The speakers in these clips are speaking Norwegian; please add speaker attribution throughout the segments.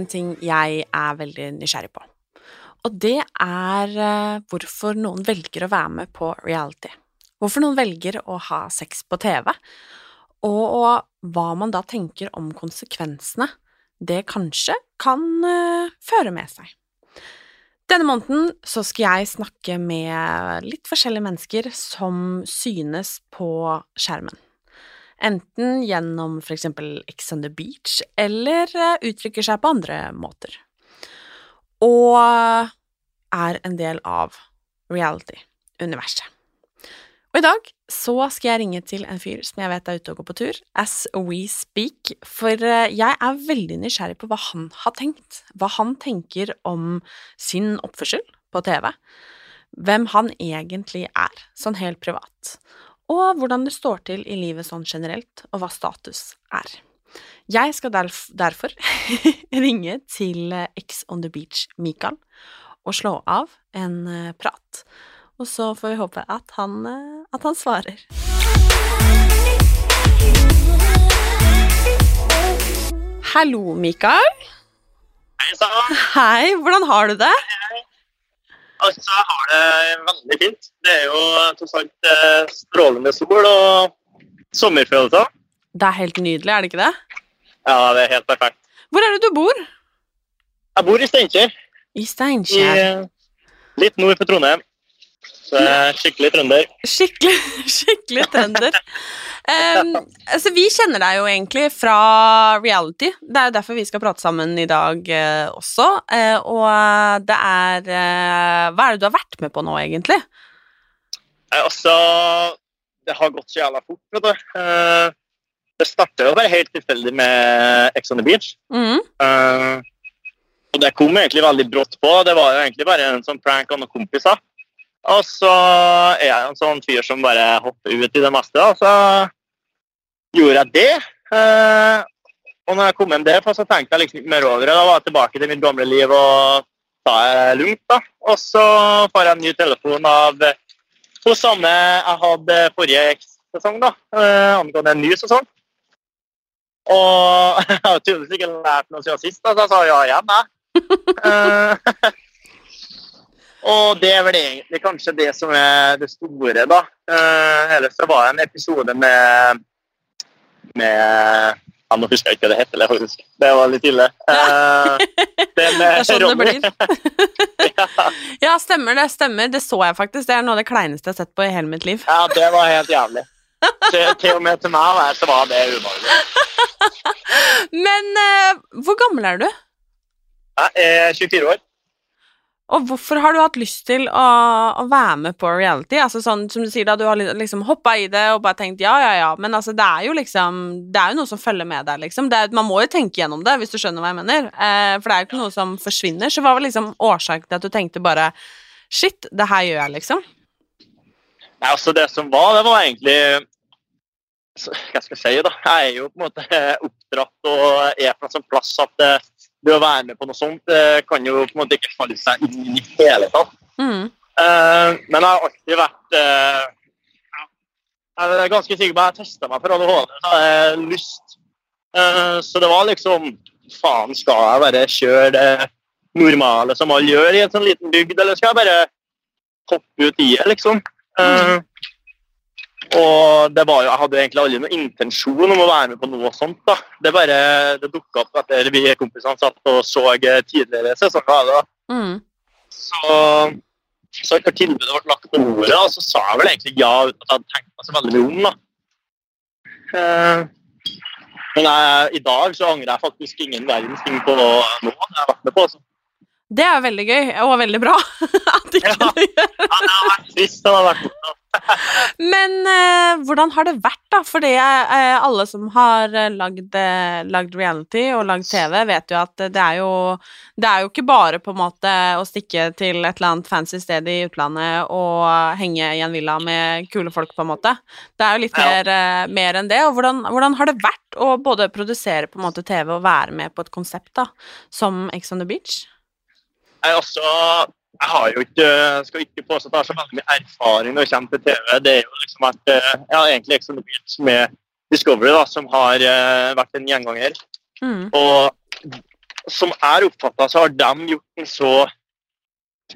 Speaker 1: En ting jeg er veldig nysgjerrig på. Og det er eh, hvorfor noen velger å være med på reality. Hvorfor noen velger å ha sex på TV. Og hva man da tenker om konsekvensene det kanskje kan eh, føre med seg. Denne måneden så skal jeg snakke med litt forskjellige mennesker som synes på skjermen. Enten gjennom eksempel Ex on the Beach, eller eh, uttrykker seg på andre måter. Og er en del av reality-universet. Og i dag så skal jeg ringe til en fyr som jeg vet er ute og går på tur, as we speak, for eh, jeg er veldig nysgjerrig på hva han har tenkt, hva han tenker om sin oppførsel på TV, hvem han egentlig er, sånn helt privat, og hvordan det står til i livet sånn generelt, og hva status er. Jeg skal derf derfor ringe til eh, Ex on the Beach Mikael og slå av en eh, prat. Og så får vi håpe at han, eh, at han svarer. Hallo, Mikael.
Speaker 2: Hei sann.
Speaker 1: Hei, hvordan har du det?
Speaker 2: Altså, jeg har det veldig fint. Det er jo tross alt eh, strålende sol og sommerfølelser.
Speaker 1: Det er helt nydelig, er det ikke det?
Speaker 2: Ja, det er helt perfekt.
Speaker 1: Hvor er det du bor?
Speaker 2: Jeg bor i Steinkjer,
Speaker 1: I Steinkjer.
Speaker 2: eh, litt nord for Trondheim. Så er skikkelig trønder.
Speaker 1: Skikkelig, skikkelig trønder. Um, altså, vi kjenner deg jo egentlig fra reality. Det er jo derfor vi skal prate sammen i dag uh, også. Uh, og det er uh, Hva er det du har vært med på nå, egentlig?
Speaker 2: Eh, Altså, det har gått så jævla fort, vet du. Eh, det startet jo bare helt tilfeldig med Ex on the Beach.
Speaker 1: Mm.
Speaker 2: Eh, og det kom egentlig veldig brått på. Det var jo egentlig bare en sånn prank av noen kompiser. Og så er jeg en sånn fyr som bare hopper ut i det meste. Da. Så gjorde jeg det. Eh, og når jeg kom hjem derfra, så tenkte jeg liksom ikke mer over det. Da var jeg tilbake til mitt gamle liv og ta det lugnt. da. Og så får jeg en ny telefon av hun samme jeg hadde forrige sesong, da, eh, angående en ny sesong. Og jeg har tydeligvis ikke lært noe siden sist, da, så jeg sa ja igjen, jeg. Og det er vel egentlig kanskje det som er det store, da. Eh, ellers så var det en episode med med ja, Nå husker jeg ikke hva det heter, faktisk. Det var litt ille. Eh, det
Speaker 1: er sånn det blir.
Speaker 2: ja,
Speaker 1: Ja, stemmer det. stemmer. Det så jeg faktisk. Det er noe av det kleineste jeg har sett på i hele mitt liv.
Speaker 2: ja, det var helt jævlig. Til, til og med til meg var- så var det ubehagelig.
Speaker 1: Men eh, hvor gammel er du?
Speaker 2: Jeg er 24 år.
Speaker 1: Og hvorfor har du hatt lyst til å, å være med på reality? Altså sånn som du sier da, du har liksom hoppa i det og bare tenkt ja, ja, ja, men altså det er jo liksom Det er jo noe som følger med deg, liksom. Det er, man må jo tenke gjennom det, hvis du skjønner hva jeg mener. Eh, for det er jo ikke noe som forsvinner. Så hva var liksom årsaken til at du tenkte bare Shit, det her gjør jeg, liksom?
Speaker 2: Nei, altså Det som var, det var egentlig Hva skal jeg si, da? Jeg er jo på en måte oppdratt og er fra en sånn plass at det, å være med på noe sånt det kan jo på en måte ikke falle seg inn i det hele tatt.
Speaker 1: Mm.
Speaker 2: Eh, men jeg har alltid vært eh, Jeg er ganske sikker på at jeg testa meg for ADHD, så hadde jeg lyst. Eh, så det var liksom Faen, skal jeg bare kjøre det normale som alle gjør i en sånn liten bygd, eller skal jeg bare hoppe ut i det, liksom. Eh, og det var jo, jeg hadde egentlig aldri noen intensjon om å være med på noe sånt. da. Det bare, det dukka opp etter vi kompisene satt og så tidligere sesonger. da.
Speaker 1: Mm.
Speaker 2: Så, så etter tilbudet ble lagt på bordet, da, så sa jeg vel egentlig ja uten at jeg hadde tenkt meg så veldig mye om. da. Eh, men jeg, i dag så angrer jeg faktisk ingen verdens ting på noe jeg har vært med på. altså.
Speaker 1: Det er veldig gøy, og veldig bra. at ikke
Speaker 2: Ja.
Speaker 1: du gjør
Speaker 2: Ja, det har vært trist. Det har vært.
Speaker 1: Men eh, hvordan har det vært, da? For eh, alle som har eh, lagd, eh, lagd reality og lagd TV, vet jo at det er jo Det er jo ikke bare på en måte å stikke til et eller annet fancy sted i utlandet og henge i en villa med kule folk, på en måte. Det er jo litt
Speaker 2: Ja.
Speaker 1: mer, eh, mer enn det. Og hvordan, hvordan har det vært å både produsere på en måte TV og være med på et konsept da, som Ex on the Beach?
Speaker 2: Jeg, også, jeg har jo ikke, skal ikke påstå at jeg har så veldig mye erfaring når det kommer til TV. Det er jo liksom at Jeg har egentlig ikke så mye begynt med Discovery da, som har eh, vært en gjenganger.
Speaker 1: Mm.
Speaker 2: Og som jeg oppfatta, så har de gjort en så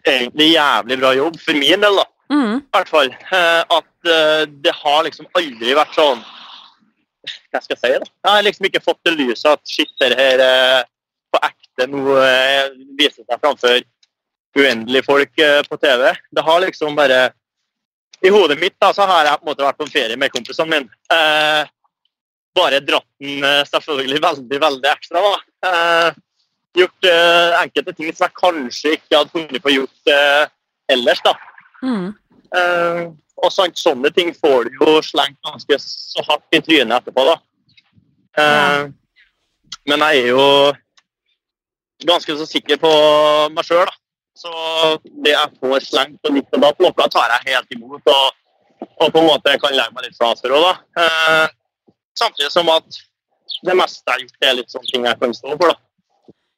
Speaker 2: egentlig jævlig bra jobb, for min del, da.
Speaker 1: Mm.
Speaker 2: I hvert fall. eh, At eh, det har liksom aldri vært sånn Hva skal jeg si, da? Jeg har liksom ikke fått det lyset at shit, det her på ekte nå eh, viser seg framfor uendelige folk eh, på TV. Det har liksom bare I hodet mitt da, så har jeg på en måte vært på ferie med kompisene mine. Eh, bare dratt den eh, selvfølgelig veldig, veldig ekstra. da. Eh, gjort eh, enkelte ting som jeg kanskje ikke hadde funnet på å gjort ellers. da.
Speaker 1: Mm.
Speaker 2: Eh, og sånt, sånne ting får du jo slengt ganske så hardt i trynet etterpå, da. Eh, Men jeg er jo ganske så sikker på meg sjøl. Så det jeg får slengt på ditt og datt, noe tar jeg helt imot. Og, og på en måte kan legge meg litt fra for òg, da. Eh, samtidig som at det meste jeg har gjort, er litt sånne ting jeg kan stå for, da.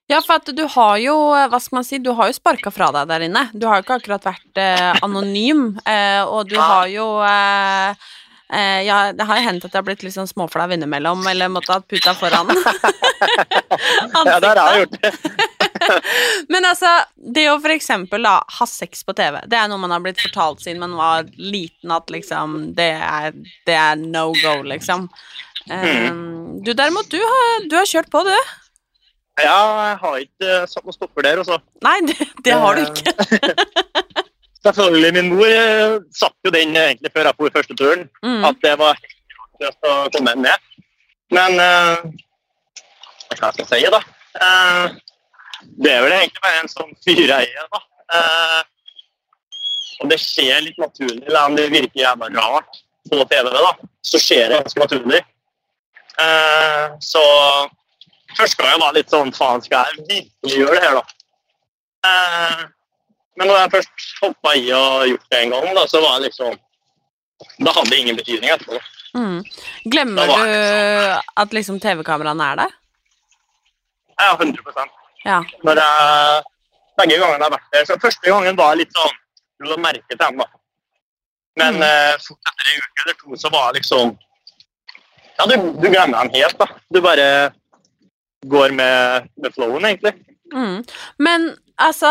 Speaker 1: Ja, for at du har jo, eh, hva skal man si, du har jo sparka fra deg der inne. Du har jo ikke akkurat vært eh, anonym, eh, og du har jo eh, eh, ja, det har jo hendt at jeg har blitt litt sånn småflau innimellom, eller måtte ha puta foran
Speaker 2: Ja, det har jeg gjort.
Speaker 1: Men altså, det å for eksempel da, ha sex på TV, det er noe man har blitt fortalt siden man var liten at liksom, det er, det er no go, liksom. Eh, du derimot, du har, du har kjørt på, du.
Speaker 2: Ja, jeg har ikke eh, satt noen stopper der, altså.
Speaker 1: Nei, det, det har du ikke.
Speaker 2: Selvfølgelig, min mor eh, satt jo den egentlig før jeg for første turen,
Speaker 1: Mm.
Speaker 2: at det var helt å komme ned. Men uh, hva skal jeg si, da? Uh, det er vel egentlig bare en sånn fyr jeg er, da. Uh, og det skjer litt naturlig, selv om det virker jævla rart på TV, da. Så skjer det ganske naturlig. Uh, så første gang jeg var litt sånn Faen, skal jeg virkelig gjøre det her, da? Men når jeg først hoppa i og gjort det en gang, da, så var det liksom Da hadde det ingen betydning etterpå.
Speaker 1: Mm. Glemmer du at liksom TV-kameraene er der?
Speaker 2: Ja, 100%
Speaker 1: Ja.
Speaker 2: Når jeg, Begge gangene jeg har vært der. Så første gangen var jeg litt sånn Du la merke til dem, da. Men
Speaker 1: Mm.
Speaker 2: eh, fort etter en uke eller to så var det liksom Ja, du, du glemmer dem helt, da. Du bare går med, med flowen, egentlig.
Speaker 1: Mm. Men altså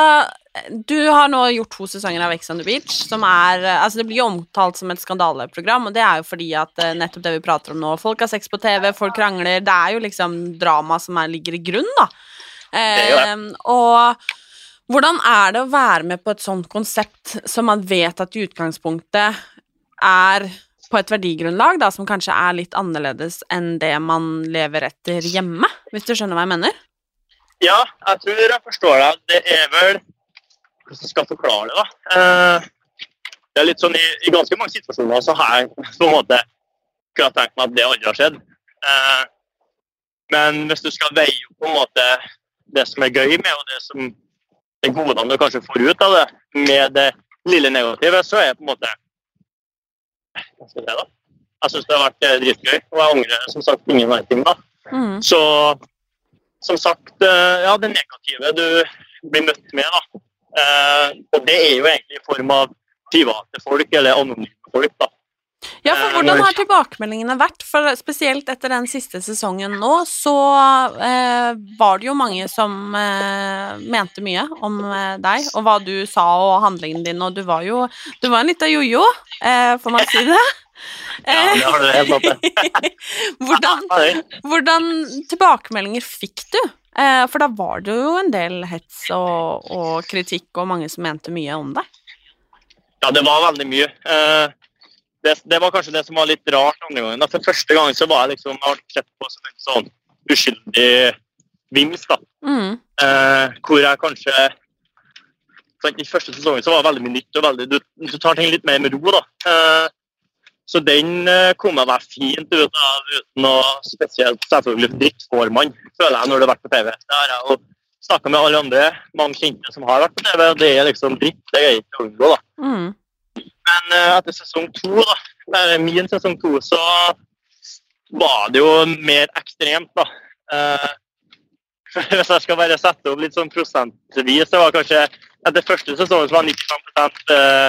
Speaker 1: Du har nå gjort to sesonger av Ex on the Beach, som er Altså, det blir jo omtalt som et skandaleprogram, og det er jo fordi at eh, nettopp det vi prater om nå Folk har sex på TV, folk krangler Det er jo liksom drama som er, ligger i grunn, da. Eh, og hvordan er det å være med på et sånt konsept som man vet at i utgangspunktet er på et verdigrunnlag da, som kanskje er litt annerledes enn det man lever etter hjemme, hvis du skjønner hva jeg mener?
Speaker 2: Ja, jeg tror jeg forstår deg. Det er vel Hvordan jeg skal forklare det, da? Eh, det er litt sånn i, I ganske mange situasjoner så har jeg på en måte ikke tenkt meg at det aldri har skjedd. Eh, men hvis du skal veie opp på en måte det som er gøy med, og det som det godene du kanskje får ut av det, med det lille negative, så er det på en måte Hva skal jeg si, da? Jeg syns det har vært eh, dritgøy, og jeg angrer som sagt ingen ting. da.
Speaker 1: Mm.
Speaker 2: Så som sagt, ja, det negative du blir møtt med, da. Eh, og det er jo egentlig i form av private folk eller anonyme folk, da.
Speaker 1: Ja, for
Speaker 2: Eh,
Speaker 1: hvordan har tilbakemeldingene vært? For spesielt etter den siste sesongen nå, så eh, var det jo mange som eh, mente mye om eh, deg, og hva du sa og handlingen din, og du var jo Du var en lita jojo, eh, får man si det?
Speaker 2: Ja, det har du helt oppe.
Speaker 1: hvordan, hvordan tilbakemeldinger fikk du? Eh, for da var det jo en del hets og, og kritikk, og mange som mente mye om deg.
Speaker 2: Ja, det var veldig mye. Eh, det, det var kanskje det som var litt rart andre gangen. For første gang så var jeg liksom sett på som en sånn uskyldig vims. da.
Speaker 1: Mm.
Speaker 2: Eh, hvor jeg kanskje sant, I første sesongen så var det veldig mye nytt. og veldig, Du, du tar ting litt mer med ro. da. Så den kom jeg meg fint ut av uten noe spesielt selvfølgelig drittformann, føler jeg, når du har vært på TV. Det har jeg jo snakka med alle andre, mange kjente som har vært på TV, og det er liksom dritt. Det er ikke å unngå. da.
Speaker 1: Mm.
Speaker 2: Men eh, etter sesong to, da, eller min sesong to, så var det jo mer ekstremt, da. Eh, hvis jeg skal bare sette opp litt sånn prosentvis, så var kanskje etter første sesong så var 95 eh,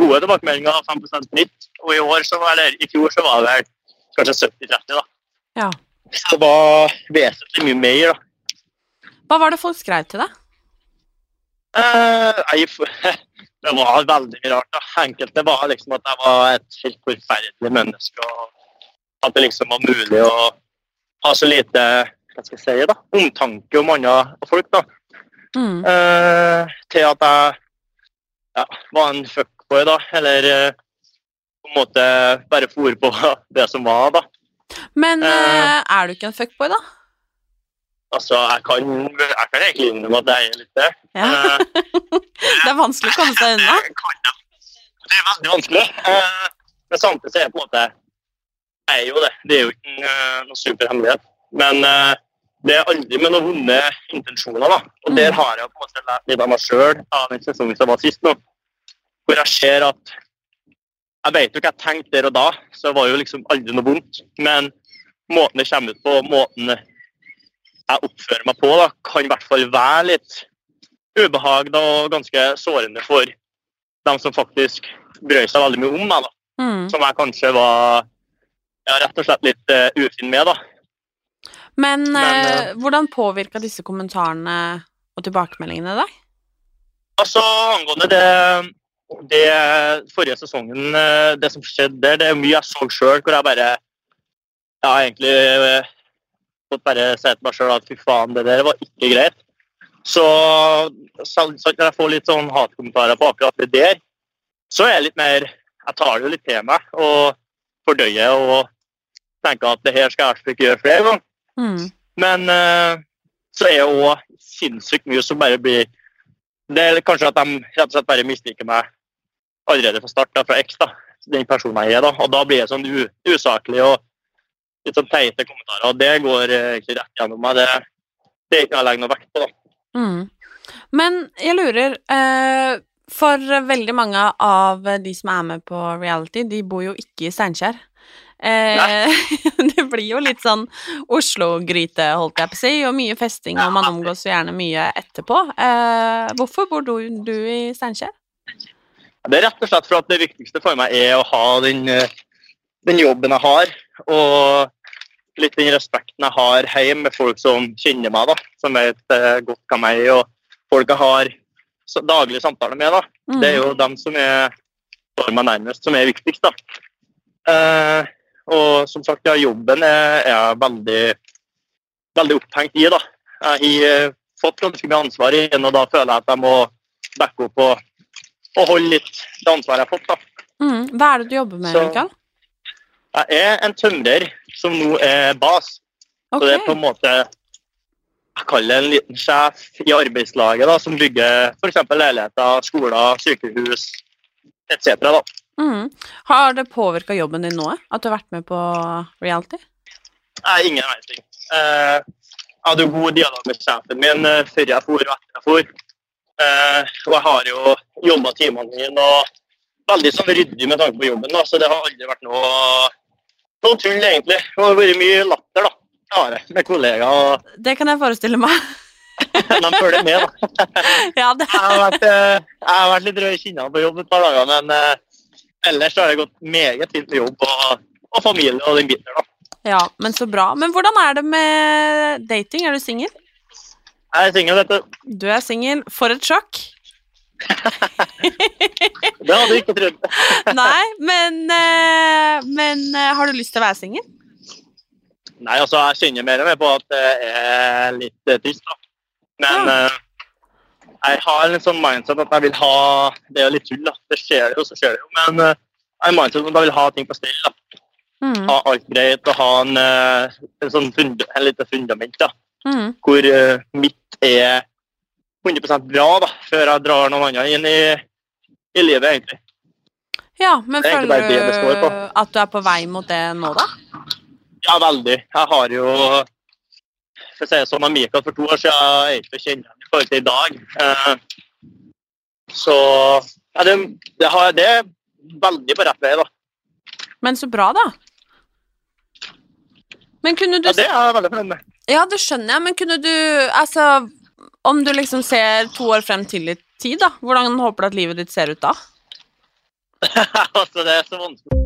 Speaker 2: gode tilbakemeldinger og 5% nytt. Og i år, så var, eller i fjor, så var det vel kanskje 70-30, da.
Speaker 1: Ja.
Speaker 2: Det var vesentlig mye mer, da.
Speaker 1: Hva var det folk skrev til deg?
Speaker 2: Eh, det var veldig mye rart. da. Enkelte var liksom at jeg var et helt forferdelig menneske. og At det liksom var mulig å ha så lite hva skal jeg si da, omtanke om andre folk. da.
Speaker 1: Mm.
Speaker 2: Eh, til at jeg ja, var en fuckboy, da. Eller eh, på en måte bare for på det som var, da.
Speaker 1: Men
Speaker 2: eh,
Speaker 1: er du ikke en fuckboy, da?
Speaker 2: Altså, jeg kan, jeg kan egentlig innrømme at jeg er litt det.
Speaker 1: Ja.
Speaker 2: Uh,
Speaker 1: Det er vanskelig å komme seg unna.
Speaker 2: Det. Det er veldig vanskelig. Uh, Men samtidig så er jeg på en måte Jeg er jo det. Det er jo ikke noe superhemmelighet. Men det er aldri med noen vonde intensjoner. da. Og der har jeg på en måte lært litt av meg sjøl av den sesongen som var sist nå. Hvor jeg ser at Jeg vet jo ikke jeg tenkte der og da, så det var jo liksom aldri noe vondt. Men måten det kommer ut på, måten jeg oppfører meg på, da, kan i hvert fall være litt ubehag da, og ganske sårende for dem som faktisk brød seg veldig mye om meg. da.
Speaker 1: Mm.
Speaker 2: Som jeg kanskje var ja, rett og slett litt uh, ufin med. da.
Speaker 1: Men,
Speaker 2: Men,
Speaker 1: eh, hvordan påvirka disse kommentarene og tilbakemeldingene deg?
Speaker 2: Altså, Angående det, det forrige sesongen, eh, det som skjedde der, det er mye jeg så sjøl, hvor jeg bare ja, egentlig eh, fått bare si til meg sjøl at fy faen, det der var ikke greit. Så, selv- om jeg får litt sånn hatkommentarer på akkurat det der, så er jeg litt mer Jeg tar det jo litt til meg og fordøyer og tenker at det her skal jeg ikke gjøre flere ganger.
Speaker 1: Mm.
Speaker 2: Men eh, så er det òg sinnssykt mye som bare blir Det er kanskje at de rett og slett bare misliker meg allerede fra start, da, fra X, da, den personen jeg er. da, Og da blir det sånn usaklig og litt sånn teite kommentarer. og Det går eh, egentlig rett gjennom meg. Det, det er ikke jeg legger noe vekt på. da.
Speaker 1: Mm. Men jeg lurer eh, For veldig mange av de som er med på reality, de bor jo ikke i Steinkjer. Eh, det blir jo litt sånn Oslo-gryte, holdt jeg på å si, og mye festing, og man omgås jo gjerne mye etterpå. Eh, hvorfor bor du, du i Steinkjer?
Speaker 2: Det er rett og slett for at det viktigste for meg er å ha den, eh, den jobben jeg har, og litt den respekten jeg har hjemme med folk som kjenner meg, da, som vet eh, godt hvem jeg er, og folk jeg har daglige samtaler med. da.
Speaker 1: Mm.
Speaker 2: Det er jo dem som er står meg nærmest, som er viktigst. da. Eh, og som sagt, ja, jobben er, jeg veldig, veldig opphengt i. da. Jeg har eh, fått ganske mye ansvar i den, og da føler jeg at jeg må backe opp og, og holde litt det ansvaret jeg har fått. da.
Speaker 1: Mm. Hva er det du jobber med,
Speaker 2: Så-
Speaker 1: Mikael?
Speaker 2: Jeg er en tømrer som nå er bas. Så det er på en måte jeg kaller det en liten sjef i arbeidslaget da, som bygger f.eks. leiligheter, skoler, sykehus etc.
Speaker 1: Mm. Har det påvirka jobben din nå, at du har vært med på reality?
Speaker 2: Nei, ingen verdens ting. Eh, jeg hadde god dialog med sjefen min eh, før jeg for og etter jeg for. Eh, og jeg har jo jobba timene mine og veldig sånn ryddig med tanke på jobben, da, så det har aldri vært noe, noe tull, egentlig. Det har vært mye latter, da. Det har jeg, med kollegaer. og
Speaker 1: Det kan jeg forestille meg.
Speaker 2: De følger med, da.
Speaker 1: ja, det
Speaker 2: Jeg har vært, eh, jeg har vært litt rød i kinnene på jobb et par dager, men eh, ellers har det gått meget fint med jobb og, og familie og den biten der, da.
Speaker 1: Ja, men så bra. Men hvordan er det med dating? Er du singel?
Speaker 2: Jeg er singel, vet du.
Speaker 1: Du er singel. For et sjokk.
Speaker 2: Det hadde du ikke trodd.
Speaker 1: Nei, men, eh, men eh, har du lyst til å være singel?
Speaker 2: Nei, altså, jeg kjenner mer og mer på at det er litt eh, trist, da. Men ja. jeg har en sånn mindset at jeg vil ha Det er jo litt tull, da. Det skjer jo, så skjer det jo. Men jeg har en mindset at jeg vil ha ting på stell. da.
Speaker 1: Mm.
Speaker 2: Ha alt greit og ha en, en sånn fund, en lite fundament. da.
Speaker 1: Mm.
Speaker 2: Hvor uh, mitt er 100% bra da, før jeg drar noen andre inn i, i livet, egentlig.
Speaker 1: Ja, men
Speaker 2: er
Speaker 1: føler du at du er på vei mot det nå, da?
Speaker 2: Ja, veldig. Jeg har jo for å si det sånn, Mikael for to år siden er jeg ikke kjent igjen i forhold til i dag. Eh, så ja, det, det, har, det er veldig på rett vei, da.
Speaker 1: Men så bra, da. Men kunne du
Speaker 2: Ja, det er jeg veldig fornøyd med.
Speaker 1: Ja, det skjønner jeg, men kunne du Altså, om du liksom ser to år frem til i tid, da, hvordan håper du at livet ditt ser ut da?
Speaker 2: altså, det er så vanskelig.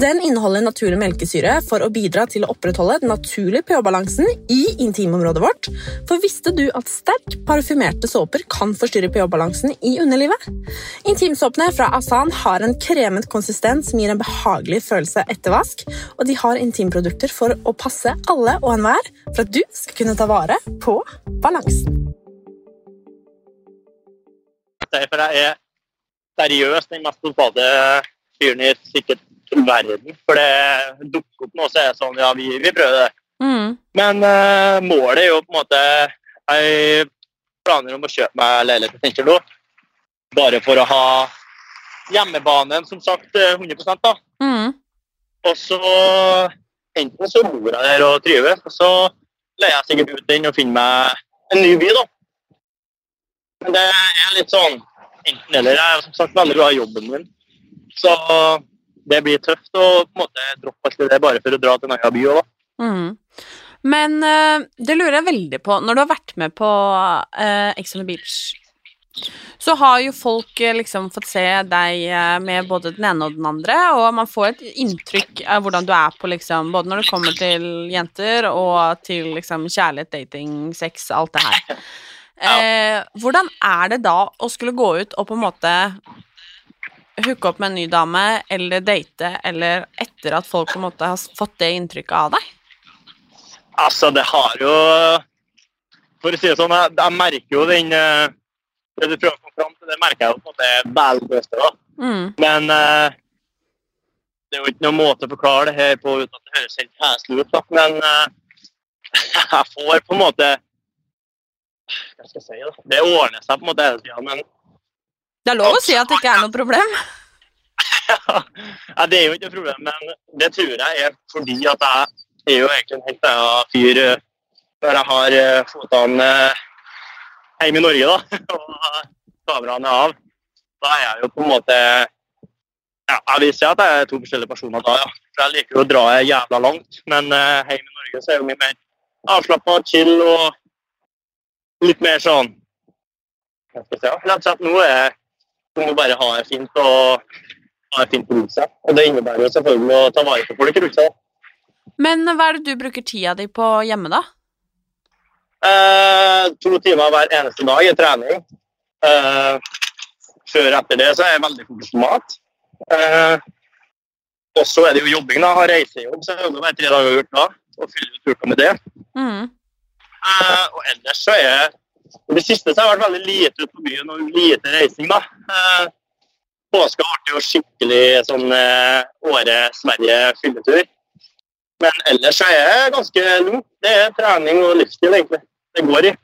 Speaker 3: Den inneholder naturlig melkesyre for å bidra til å opprettholde den naturlige pH-balansen i intimområdet vårt. For visste du at sterkt parfymerte såper kan forstyrre pH-balansen i underlivet? Intimsåpene fra Asan har en kremet konsistens som gir en behagelig følelse etter vask, og de har intimprodukter for å passe alle og enhver for at du skal kunne ta vare på balansen.
Speaker 2: For jeg er seriøst den mest totale fyren i sikkert verden. For det dukker opp noe, så er det sånn Ja, vi, vi prøver det.
Speaker 1: Mm.
Speaker 2: Men uh, målet er jo på en måte Jeg planer om å kjøpe meg leilighet i Steinkjer nå. Bare for å ha hjemmebanen, som sagt, eh, 100 da.
Speaker 1: Mm.
Speaker 2: Og så enten så bor jeg der og trives, og så leier jeg sikkert ut den og finner meg en ny by, da. Men det er litt sånn enten eller. Jeg er som sagt veldig glad i jobben min. Så det blir tøft å på en måte droppe alt det der bare for å dra til en annen by òg, da.
Speaker 1: Mm. Men uh, det lurer jeg veldig på. Når du har vært med på uh, Ex on Beach, så har jo folk eh, liksom fått se deg eh, med både den ene og den andre, og man får et inntrykk av hvordan du er på liksom Både når det kommer til jenter og til liksom kjærlighet, dating, sex, alt det her. Eh, hvordan er det da å skulle gå ut og på en måte hooke opp med en ny dame, eller date, eller etter at folk på en måte har fått det inntrykket av deg?
Speaker 2: Altså, det har jo For å si det sånn, jeg, jeg merker jo den eh, Det du prøver å komme fram til, det merker jeg jo på en måte veldig da.
Speaker 1: Mm.
Speaker 2: Men uh, det er jo ikke noen måte å forklare det her på uten at det høres helt heslig ut. da. Men uh, jeg får på en måte Hva skal jeg si? da? Det ordner seg på en måte hele tida, men
Speaker 1: Det er lov å si at det ikke er noe problem.
Speaker 2: ja, Det er jo ikke noe problem, men det tror jeg er fordi at jeg er jo egentlig en helt annen fyr eh, når jeg har eh, fotene eh, hjemme i Norge, da, og kameraene er av. Da er jeg jo på en måte ja, Jeg vil si at jeg er to forskjellige personer da, ja. For jeg liker jo å dra jævla langt, men hjemme i Norge så er jeg jo mye mer avslappa, chill og litt mer sånn Rett og slett nå er du må bare ha det fint og ha det fint rundt seg. Og det innebærer jo selvfølgelig å ta vare på folk rundt seg.
Speaker 1: Men hva er det du bruker tida di på hjemme, da?
Speaker 2: Eh, to timer hver eneste dag i trening. Eh, før og etter det så er jeg veldig fokus på mat. Eh, og så er det jo jobbing. da, Har reisejobb, så jeg jobber bare tre dager i uka og fyller ut uka med det.
Speaker 1: Mm.
Speaker 2: Eh, og ellers så er jeg I det siste så har jeg vært veldig lite ute på byen og lite reising, da. Eh, påska ble jo skikkelig sånn eh, Åre-Sverige-fylletur. Men ellers er jeg ganske lugn. Det er trening og livsstil, egentlig. Det går i.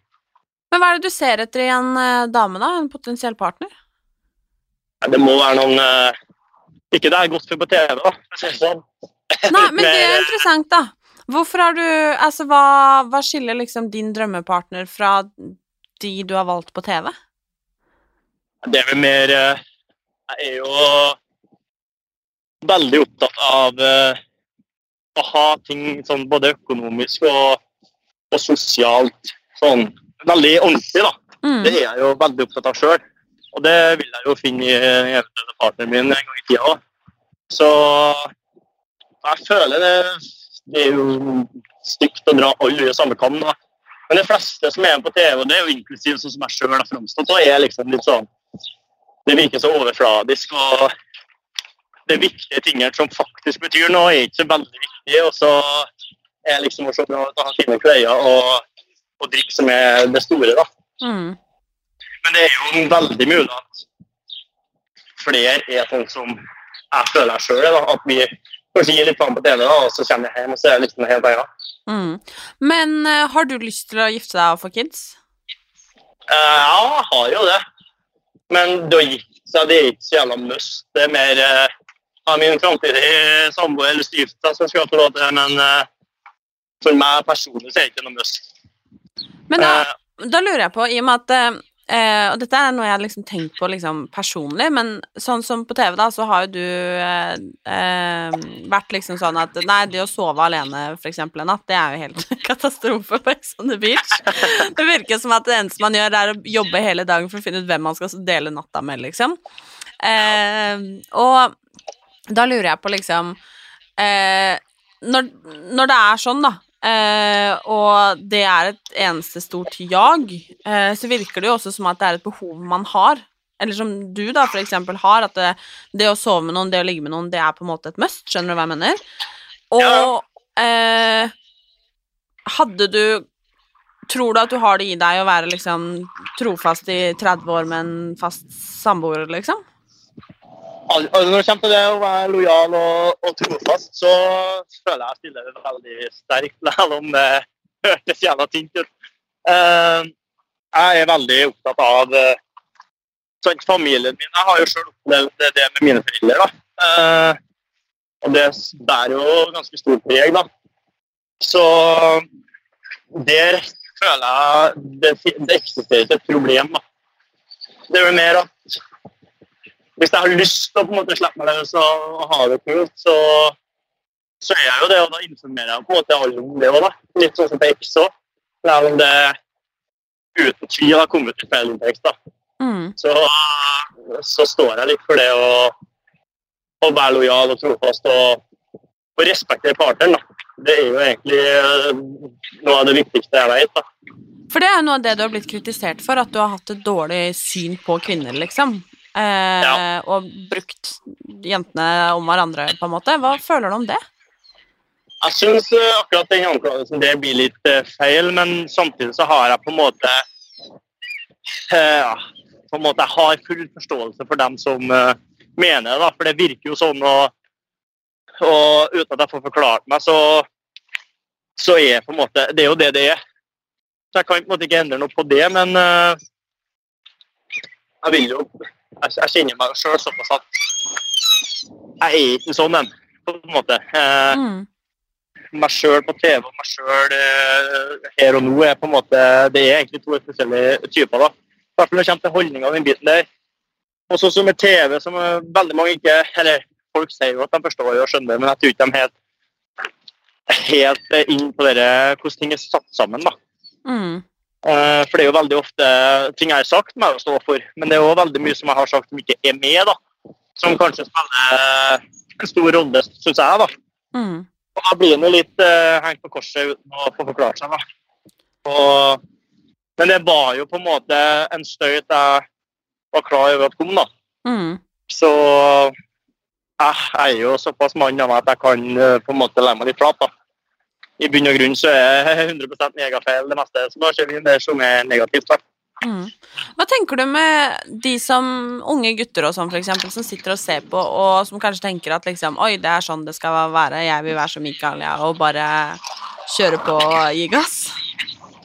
Speaker 1: Men hva er det du ser etter i en eh, dame, da? En potensiell partner?
Speaker 2: Ja, Det må være noen eh, Ikke det er godt for på TV, da. sånn.
Speaker 1: Nei, men det er
Speaker 2: eh,
Speaker 1: interessant, da. Hvorfor har du Altså, hva, hva skiller liksom din drømmepartner fra de du har valgt på TV?
Speaker 2: Det er vel mer eh, Jeg er jo veldig opptatt av eh, å ha ting sånn både økonomisk og, og sosialt sånn veldig ordentlig, da.
Speaker 1: Mm.
Speaker 2: Det er jeg jo veldig opptatt av sjøl. Og det vil jeg jo finne i eventuelle partneren min en gang i tida òg. Så jeg føler det Det er jo stygt å dra alle i samme kam, da. Men de fleste som er på TV, og det er jo inklusiv sånn som jeg sjøl har framstått, er liksom litt sånn Det virker så overfladisk. og de viktige tingene som faktisk betyr noe, er ikke så veldig viktig. Og så er liksom å se bra ut og ha fine klær og, og drikke som er det store, da.
Speaker 1: Mm.
Speaker 2: Men det er jo veldig mulig at flere er sånn som jeg føler jeg sjøl er. At vi kanskje gir litt faen på TV, da, og så kommer jeg hjem og så er jeg liksom helt annet.
Speaker 1: Mm. Men uh, har du lyst til å gifte deg og få kids?
Speaker 2: Uh, ja, jeg har jo det. Men det å gifte det er ikke så jævla must. Det er mer uh, av min framtidige samboer eller styvsøster som skal få lov til det. Men uh, for meg personlig så er det ikke noe must.
Speaker 1: Men da, da lurer jeg på, i og med at eh, Og dette er noe jeg har liksom tenkt på liksom personlig, men sånn som på TV, da, så har jo du uh, uh, vært liksom sånn at Nei, det å sove alene for eksempel en natt, det er jo helt katastrofe på Ex on the Beach. Det virker som at det eneste man gjør, er å jobbe hele dagen for å finne ut hvem man skal dele natta med, liksom. Og da lurer jeg på liksom når, når det er sånn, da, eh, og det er et eneste stort jag, eh, så virker det jo også som at det er et behov man har. Eller som du, da, for eksempel, har, at det, det å sove med noen, det å ligge med noen, det er på en måte et must. Skjønner du hva jeg mener? Og eh, hadde du Tror du at du har det i deg å være liksom trofast i 30 år med en fast samboer, liksom?
Speaker 2: Al- al- når det kommer til det å være lojal og, og trofast, så føler jeg jeg stiller det veldig sterkt, selv om det hørtes jævla tynt ut. Eh, jeg er veldig opptatt av sånn, familien min. Jeg har jo sjøl opplevd det, det med mine foreldre. da. Eh, og det bærer jo ganske stort preg, da. Så der føler jeg det, det eksisterer ikke et problem, da. Det er jo mer at hvis jeg har lyst til å på en måte slippe meg løs og ha det kult, så, så er jeg jo det, og da informerer jeg på en måte alle om det òg, da. Litt sånn som på X òg. Selv om det uten tvil har kommet til feil inntekst, da.
Speaker 1: Mm.
Speaker 2: Så, så står jeg litt for det å, å være lojal og trofast og, og respektere partneren, da. Det er jo egentlig eh, noe av det viktigste jeg vet, da.
Speaker 1: For det er noe av det du har blitt kritisert for, at du har hatt et dårlig syn på kvinner, liksom. Eh, Og brukt jentene om hverandre, på en måte. Hva føler du om det?
Speaker 2: Jeg syns akkurat den anklagelsen der blir litt eh, feil, men samtidig så har jeg på en måte eh, ja, på en måte Jeg har full forståelse for dem som eh, mener det, da, for det virker jo sånn. Og, og uten at jeg får forklart meg, så, så er på en måte Det er jo det det er. Så jeg kan på en måte ikke endre noe på det, men eh, jeg vil jo Jeg, jeg kjenner meg sjøl såpass at jeg er ikke sånn en, på en måte. Eh,
Speaker 1: Mm.
Speaker 2: meg sjøl på TV og meg sjøl her og nå er på en måte Det er egentlig to forskjellige typer. da. I hvert fall når det kommer til holdninga den biten der. Og så med TV, som eh, veldig mange ikke Eller folk sier jo at de forstår og skjønner, men jeg tror ikke de helt helt eh, inn på dere, hvordan ting er satt sammen. da.
Speaker 1: Mm.
Speaker 2: Eh, For det er jo veldig ofte ting jeg har sagt, må jeg stå for. Men det er òg veldig mye som jeg har sagt som ikke er med, da. Som kanskje spiller en stor rolle, syns jeg. da.
Speaker 1: Mm.
Speaker 2: Og da blir han jo litt uh, hengt på korset uten å få forklart seg. da. Og, men det var jo på en måte en støyt jeg var klar over at kom, da.
Speaker 1: Mm.
Speaker 2: Så jeg er jo såpass mann av meg at jeg kan eh, på en måte legge meg litt flat. da. I bunn og grunn så er 100% megafeil det meste som har skjedd vi det som er negativt.
Speaker 1: Mm. Hva tenker du med de som unge gutter og sånn, for eksempel, som sitter og ser på, og som kanskje tenker at liksom Oi, det er sånn det skal være, jeg vil være som Mikael, ja, og bare kjøre på og gi gass?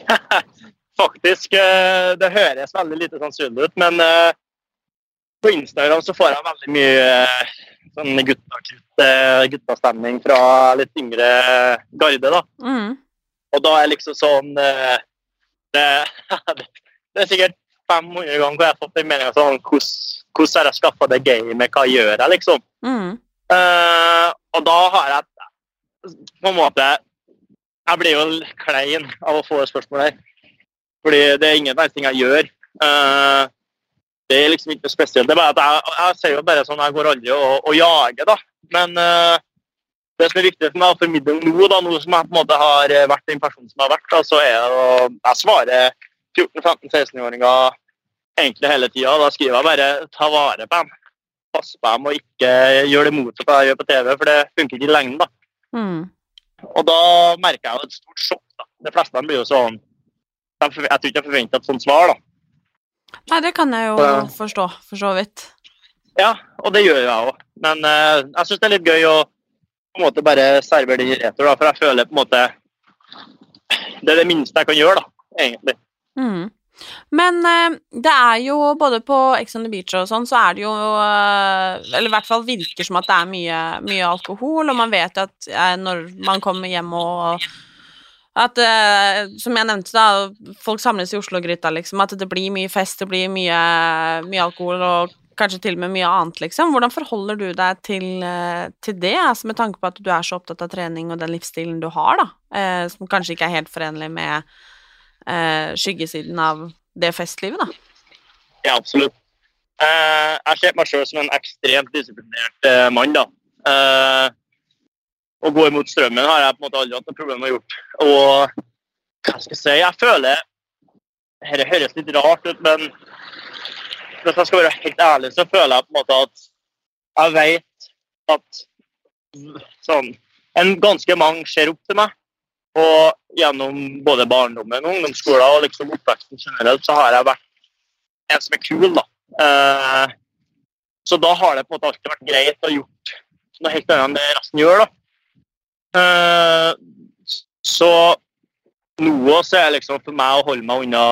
Speaker 2: Faktisk, eh, det høres veldig lite sannsynlig ut, men eh, på Instagram så får jeg veldig mye eh, sånn guttastemning fra litt yngre garde, da.
Speaker 1: Mm.
Speaker 2: Og da er liksom sånn eh, det, det er sikkert 500 ganger hvor jeg har fått den meninga sånn hvordan- har jeg skaffa det gamet? Hva gjør jeg, liksom?
Speaker 1: Mm.
Speaker 2: Uh, og da har jeg på en måte Jeg blir jo klein av å få det spørsmålet her. Fordi det er ingen ting jeg gjør. Eh, det er liksom ikke spesielt. Det er bare at jeg, jeg ser jo bare sånn Jeg går aldri og, og jager, da. Men uh, det som er viktig for meg å formidle nå, da, nå som jeg på en måte har eh, vært den personen som har vært, da, så er det å Jeg svarer 14-15-16-åringer egentlig hele tida. Da skriver jeg bare 'ta vare på dem'. Pass på dem og ikke gjør det motsatte jeg gjør på TV, for det funker ikke i lengden. da.
Speaker 1: Mm.
Speaker 2: Og da merker jeg jo et stort sjokk. da. De fleste av dem blir jo sånn Jeg tror ikke jeg forventer et sånt svar, da.
Speaker 1: Nei, det kan jeg jo
Speaker 2: Ja.
Speaker 1: forstå, for så vidt.
Speaker 2: Ja, og det gjør jeg òg. Men uh, jeg syns det er litt gøy å på en måte bare servere den i retur, da, for jeg føler på en måte Det er det minste jeg kan gjøre, da, egentlig.
Speaker 1: Mm. Men eh, det er jo både på Ex on the Beach og sånn, så er det jo eh, Eller i hvert fall virker som at det er mye, mye alkohol, og man vet at når man kommer hjem og at, uh, som jeg nevnte, da, folk samles i Oslo-gryta, liksom. At det blir mye fest, det blir mye, mye alkohol og kanskje til og med mye annet, liksom. Hvordan forholder du deg til, uh, til det, altså med tanke på at du er så opptatt av trening og den livsstilen du har, da, uh, som kanskje ikke er helt forenlig med skyggesiden av det festlivet, da?
Speaker 2: Ja, absolutt. Jeg ser på meg sjøl som en ekstremt disiplinert mann. da. Å gå imot strømmen har jeg på en måte aldri hatt noe problem med å gjort. Og hva skal jeg si Jeg føler Dette høres litt rart ut, men hvis jeg skal være helt ærlig, så føler jeg på en måte at jeg vet at sånn En ganske mange ser opp til meg. Og gjennom både barndommen, ungdomsskolen og liksom oppveksten generelt, så har jeg vært en som er kul, da. Eh, så da har det på en måte alltid vært greit å gjort noe helt annet enn det resten gjør, da. Eh, så nå så er liksom for meg å holde meg unna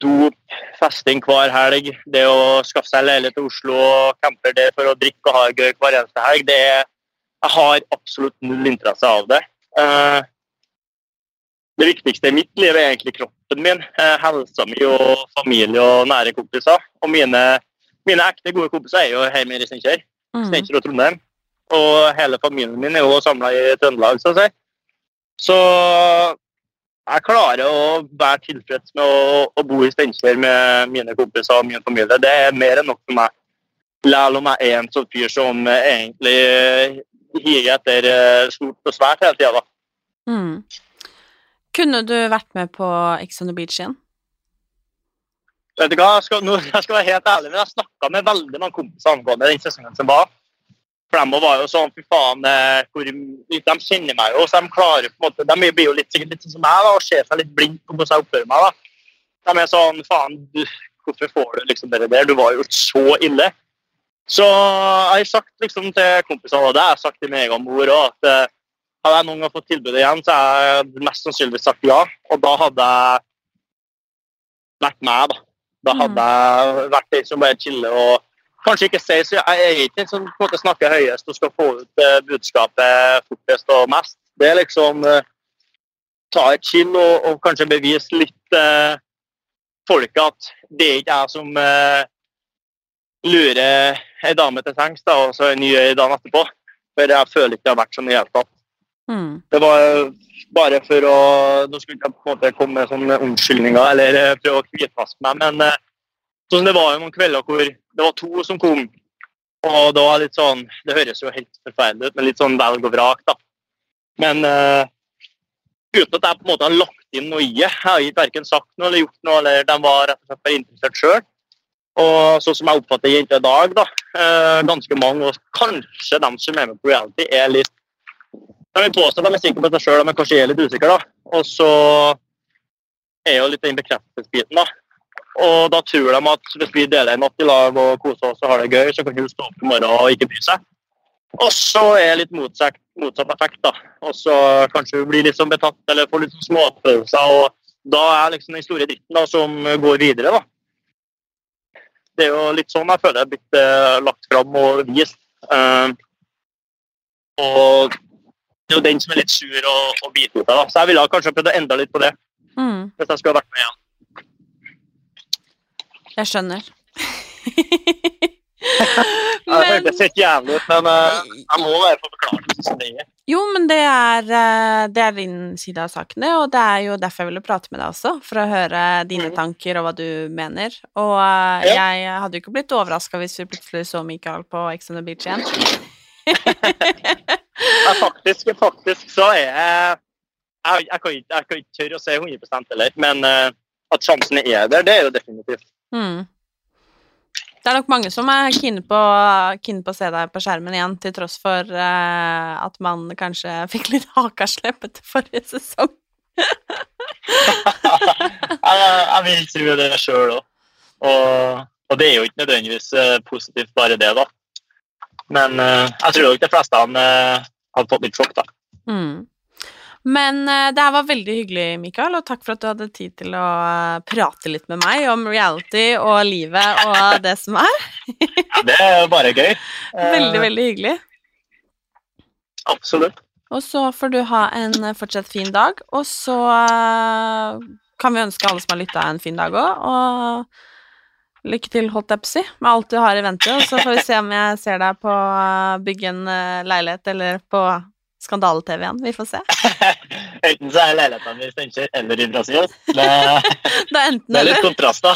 Speaker 2: dop, festing hver helg, det å skaffe seg leilighet til Oslo og camper der for å drikke og ha det gøy hver eneste helg, det er Jeg har absolutt null interesse av det. Uh, det viktigste i mitt liv er egentlig kroppen min, uh, helsa mi og familie og nære kompiser. Og mine, mine ekte gode kompiser er jo hjemme i Steinkjer. Steinkjer og Trondheim. Og hele familien min er jo samla i Trøndelag, så å si. Så jeg klarer å være tilfreds med å, å bo i Steinkjer med mine kompiser og min familie. Det er mer enn nok for meg. Selv om jeg er en sånn fyr som egentlig higer etter eh, stort og svært hele tida, da.
Speaker 1: Mm. Kunne du vært med på Ex on the Beach igjen?
Speaker 2: Vet du hva, jeg skal, nå, jeg skal være helt ærlig, men jeg snakka med veldig mange kompiser angående den sesongen som var. For de var jo sånn, fy faen, eh, hvor, De kjenner meg jo, så de klarer på en måte, de blir jo litt, sikkert litt sånn som meg da, og ser seg litt blind på hvordan jeg oppfører meg. da. De er sånn Faen, du, hvorfor får du liksom det der? Du var jo så ille. Så jeg har sagt liksom til kompisene, og det har jeg sagt til min egen mor òg, at eh, hadde jeg noen gang fått tilbudet igjen, så hadde jeg mest sannsynligvis sagt ja. Og da hadde jeg vært med, da. Da hadde jeg vært den som bare chiller og kanskje ikke sier så Jeg er ikke den som på en måte snakker høyest og skal få ut eh, budskapet fortest og mest. Det er liksom eh, ta et skinn og, og kanskje bevise litt eh, folket at det er ikke jeg som eh, lurer ei dame til sengs, da, og så en ny øy dagen etterpå. For jeg føler ikke det har vært sånn i det hele tatt.
Speaker 1: Mm.
Speaker 2: Det var bare for å Nå skulle jeg på en måte komme med sånne unnskyldninger eller eh, prøve å hvitvaske meg, men eh, sånn, det var jo noen kvelder hvor det var to som kom. Og det var litt sånn Det høres jo helt forferdelig ut, men litt sånn velg og vrak, da. Men uh, uten at jeg på en måte har lagt inn noe i det. Jeg har ikke verken sagt noe eller gjort noe, eller de var rett og slett bare interessert sjøl. Og sånn som jeg oppfatter jenter i dag, da, uh, ganske mange, og kanskje de som er med på reality, er litt De vil påstå at de er sikre på seg sjøl, men kanskje er litt usikre. da. Og så er jo litt den bekreftelsesbiten, da. Og da tror de at hvis vi deler en natt i lag og koser oss og har det gøy, så kan hun stå opp i morgen og ikke bry seg. Og så er det litt motsatt, motsatt effekt, da. Og så kanskje hun blir litt sånn betatt eller får litt sånn småfølelser. Og da er liksom den store dritten da, som går videre, da. det er jo litt sånn jeg føler jeg er blitt eh, lagt fram og vist. Uh, og det er jo den som er litt sur og, og av. da. Så jeg ville kanskje prøvd å endre litt på det,
Speaker 1: Mm,
Speaker 2: hvis jeg skulle vært med igjen.
Speaker 1: Jeg skjønner.
Speaker 2: Det hørtes helt jævlig ut, men uh, jeg må være på beklagelse som det er.
Speaker 1: Jo, men det er, eh, det er din side av sakene, og det er jo derfor jeg ville prate med deg også, for å høre dine tanker og hva du mener. Og uh,
Speaker 2: Ja.
Speaker 1: jeg hadde jo ikke blitt overraska hvis vi plutselig så Michael på Ex on the Beach igjen.
Speaker 2: Ja, faktisk, faktisk så er jeg Jeg, ikke, jeg kan ikke tørre å si 100% heller, men uh, at sjansen er der, det er jo definitivt.
Speaker 1: Mm. Det er nok mange som er keen på, keen på å se deg på skjermen igjen, til tross for uh, at man kanskje fikk litt hakaslepp etter forrige sesong.
Speaker 2: jeg, jeg vil tro det sjøl òg. Og, og det er jo ikke nødvendigvis eh, positivt, bare det, da. Men uh, jeg tror nok de fleste han, uh, hadde fått litt sjokk, da.
Speaker 1: Mm. Men eh, det her var veldig hyggelig, Mikael, og takk for at du hadde tid til å eh, prate litt med meg om reality og livet og det som er.
Speaker 2: Ja, det er bare gøy. Eh,
Speaker 1: Veldig, veldig hyggelig.
Speaker 2: Absolutt.
Speaker 1: Og så får du ha en fortsatt fin dag, og så kan vi ønske alle som har lytta, en fin dag òg, og lykke til, holdt jeg på å si, med alt du har i vente, og så får vi se om jeg ser deg på bygge en leilighet eller på Skandale-TV igjen. Vi får se.
Speaker 2: Enten så er leiligheten i Steinkjer eller i Brasil. Det,
Speaker 1: Det er
Speaker 2: det er litt
Speaker 1: kontrast,
Speaker 2: da.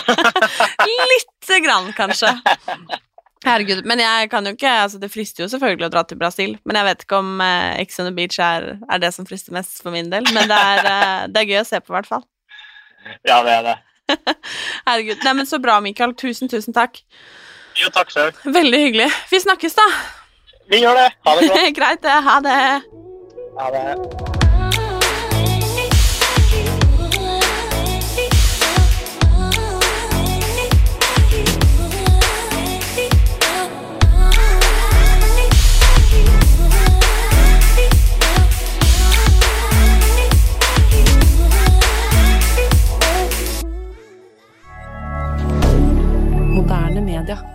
Speaker 1: Lite grann, kanskje. Herregud. Men jeg kan jo ikke altså Det frister jo selvfølgelig å dra til Brasil, men jeg vet ikke om eh, Ex on the Beach er, er det som frister mest for min del. Men det er, eh, det er gøy å se på, i hvert fall.
Speaker 2: Ja, det er det.
Speaker 1: Herregud. Nei, men så bra, Mikael. Tusen, tusen takk.
Speaker 2: Jo, takk sjøl.
Speaker 1: Veldig hyggelig. Vi snakkes, da.
Speaker 2: Vi gjør det. Ha det godt.
Speaker 1: Greit, det. Ha det.
Speaker 2: Ha det.
Speaker 4: Moderne media.